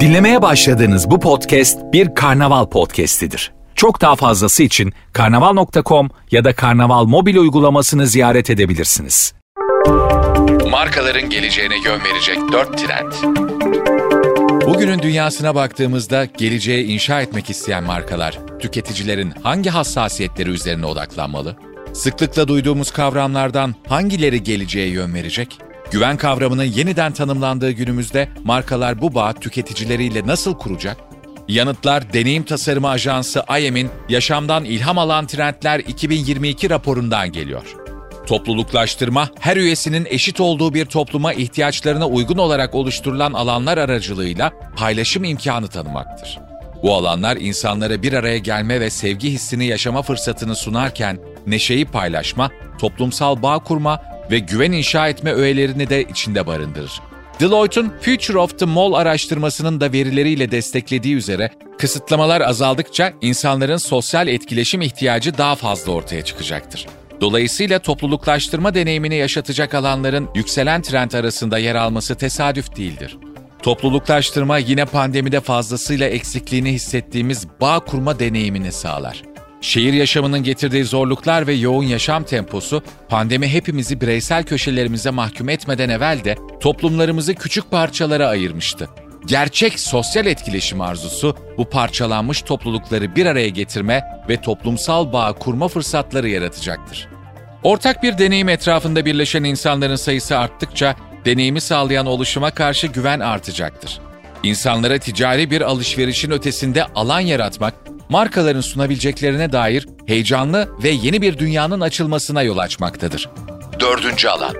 Dinlemeye başladığınız bu podcast bir karnaval podcastidir. Çok daha fazlası için karnaval.com ya da karnaval mobil uygulamasını ziyaret edebilirsiniz. Markaların geleceğine yön verecek 4 trend. Bugünün dünyasına baktığımızda geleceğe inşa etmek isteyen markalar, tüketicilerin hangi hassasiyetleri üzerine odaklanmalı? Sıklıkla duyduğumuz kavramlardan hangileri geleceğe yön verecek? Güven kavramının yeniden tanımlandığı günümüzde markalar bu bağ tüketicileriyle nasıl kuracak? Yanıtlar Deneyim Tasarımı Ajansı IEM'in Yaşamdan İlham Alan Trendler 2022 raporundan geliyor. Topluluklaştırma, her üyesinin eşit olduğu bir topluma ihtiyaçlarına uygun olarak oluşturulan alanlar aracılığıyla paylaşım imkanı tanımaktır. Bu alanlar insanlara bir araya gelme ve sevgi hissini yaşama fırsatını sunarken neşeyi paylaşma, toplumsal bağ kurma ve güven inşa etme öğelerini de içinde barındırır. Deloitte'un Future of the Mall araştırmasının da verileriyle desteklediği üzere kısıtlamalar azaldıkça insanların sosyal etkileşim ihtiyacı daha fazla ortaya çıkacaktır. Dolayısıyla topluluklaştırma deneyimini yaşatacak alanların yükselen trend arasında yer alması tesadüf değildir. Topluluklaştırma yine pandemide fazlasıyla eksikliğini hissettiğimiz bağ kurma deneyimini sağlar. Şehir yaşamının getirdiği zorluklar ve yoğun yaşam temposu pandemi hepimizi bireysel köşelerimize mahkum etmeden evvel de toplumlarımızı küçük parçalara ayırmıştı. Gerçek sosyal etkileşim arzusu bu parçalanmış toplulukları bir araya getirme ve toplumsal bağ kurma fırsatları yaratacaktır. Ortak bir deneyim etrafında birleşen insanların sayısı arttıkça deneyimi sağlayan oluşuma karşı güven artacaktır. İnsanlara ticari bir alışverişin ötesinde alan yaratmak, markaların sunabileceklerine dair heyecanlı ve yeni bir dünyanın açılmasına yol açmaktadır. Dördüncü alan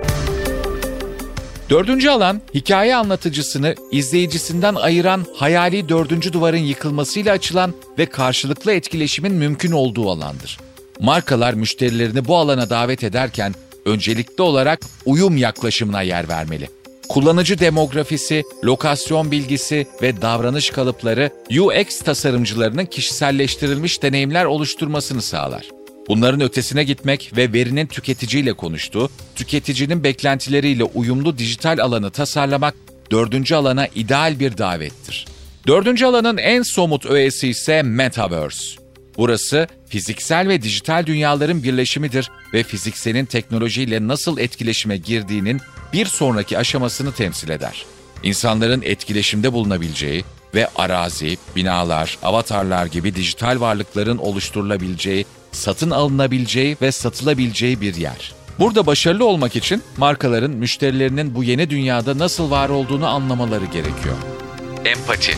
Dördüncü alan, hikaye anlatıcısını izleyicisinden ayıran hayali dördüncü duvarın yıkılmasıyla açılan ve karşılıklı etkileşimin mümkün olduğu alandır. Markalar müşterilerini bu alana davet ederken öncelikli olarak uyum yaklaşımına yer vermeli. Kullanıcı demografisi, lokasyon bilgisi ve davranış kalıpları UX tasarımcılarının kişiselleştirilmiş deneyimler oluşturmasını sağlar. Bunların ötesine gitmek ve verinin tüketiciyle konuştuğu, tüketicinin beklentileriyle uyumlu dijital alanı tasarlamak dördüncü alana ideal bir davettir. Dördüncü alanın en somut öğesi ise Metaverse. Burası fiziksel ve dijital dünyaların birleşimidir ve fizikselin teknolojiyle nasıl etkileşime girdiğinin bir sonraki aşamasını temsil eder. İnsanların etkileşimde bulunabileceği ve arazi, binalar, avatarlar gibi dijital varlıkların oluşturulabileceği, satın alınabileceği ve satılabileceği bir yer. Burada başarılı olmak için markaların müşterilerinin bu yeni dünyada nasıl var olduğunu anlamaları gerekiyor. Empati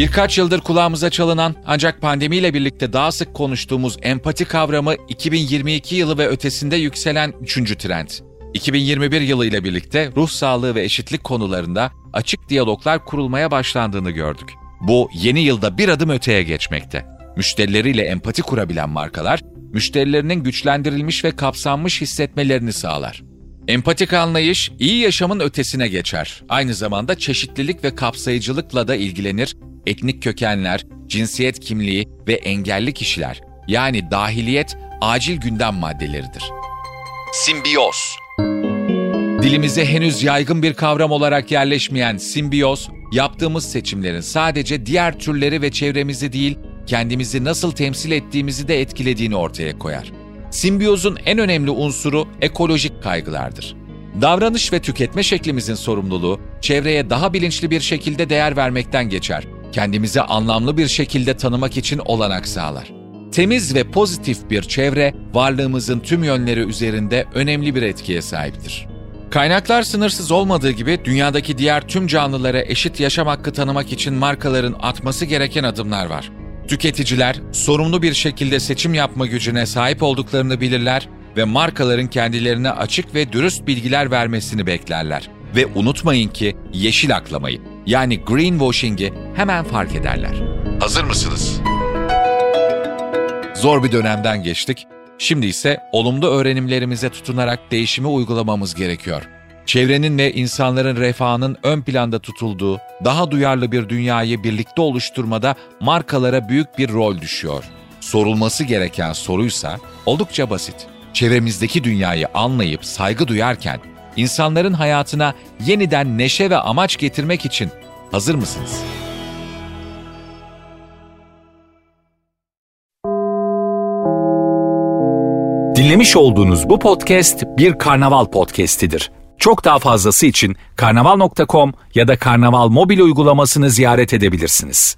Birkaç yıldır kulağımıza çalınan ancak pandemiyle birlikte daha sık konuştuğumuz empati kavramı 2022 yılı ve ötesinde yükselen üçüncü trend. 2021 yılı ile birlikte ruh sağlığı ve eşitlik konularında açık diyaloglar kurulmaya başlandığını gördük. Bu yeni yılda bir adım öteye geçmekte. Müşterileriyle empati kurabilen markalar, müşterilerinin güçlendirilmiş ve kapsanmış hissetmelerini sağlar. Empatik anlayış iyi yaşamın ötesine geçer. Aynı zamanda çeşitlilik ve kapsayıcılıkla da ilgilenir etnik kökenler, cinsiyet kimliği ve engelli kişiler yani dahiliyet acil gündem maddeleridir. Simbiyoz Dilimize henüz yaygın bir kavram olarak yerleşmeyen simbiyoz, yaptığımız seçimlerin sadece diğer türleri ve çevremizi değil, kendimizi nasıl temsil ettiğimizi de etkilediğini ortaya koyar. Simbiyozun en önemli unsuru ekolojik kaygılardır. Davranış ve tüketme şeklimizin sorumluluğu, çevreye daha bilinçli bir şekilde değer vermekten geçer kendimizi anlamlı bir şekilde tanımak için olanak sağlar. Temiz ve pozitif bir çevre, varlığımızın tüm yönleri üzerinde önemli bir etkiye sahiptir. Kaynaklar sınırsız olmadığı gibi dünyadaki diğer tüm canlılara eşit yaşam hakkı tanımak için markaların atması gereken adımlar var. Tüketiciler sorumlu bir şekilde seçim yapma gücüne sahip olduklarını bilirler ve markaların kendilerine açık ve dürüst bilgiler vermesini beklerler. Ve unutmayın ki yeşil aklamayı yani greenwashing'i hemen fark ederler. Hazır mısınız? Zor bir dönemden geçtik. Şimdi ise olumlu öğrenimlerimize tutunarak değişimi uygulamamız gerekiyor. Çevrenin ve insanların refahının ön planda tutulduğu, daha duyarlı bir dünyayı birlikte oluşturmada markalara büyük bir rol düşüyor. Sorulması gereken soruysa oldukça basit. Çevremizdeki dünyayı anlayıp saygı duyarken insanların hayatına yeniden neşe ve amaç getirmek için hazır mısınız? Dinlemiş olduğunuz bu podcast bir karnaval podcastidir. Çok daha fazlası için karnaval.com ya da karnaval mobil uygulamasını ziyaret edebilirsiniz.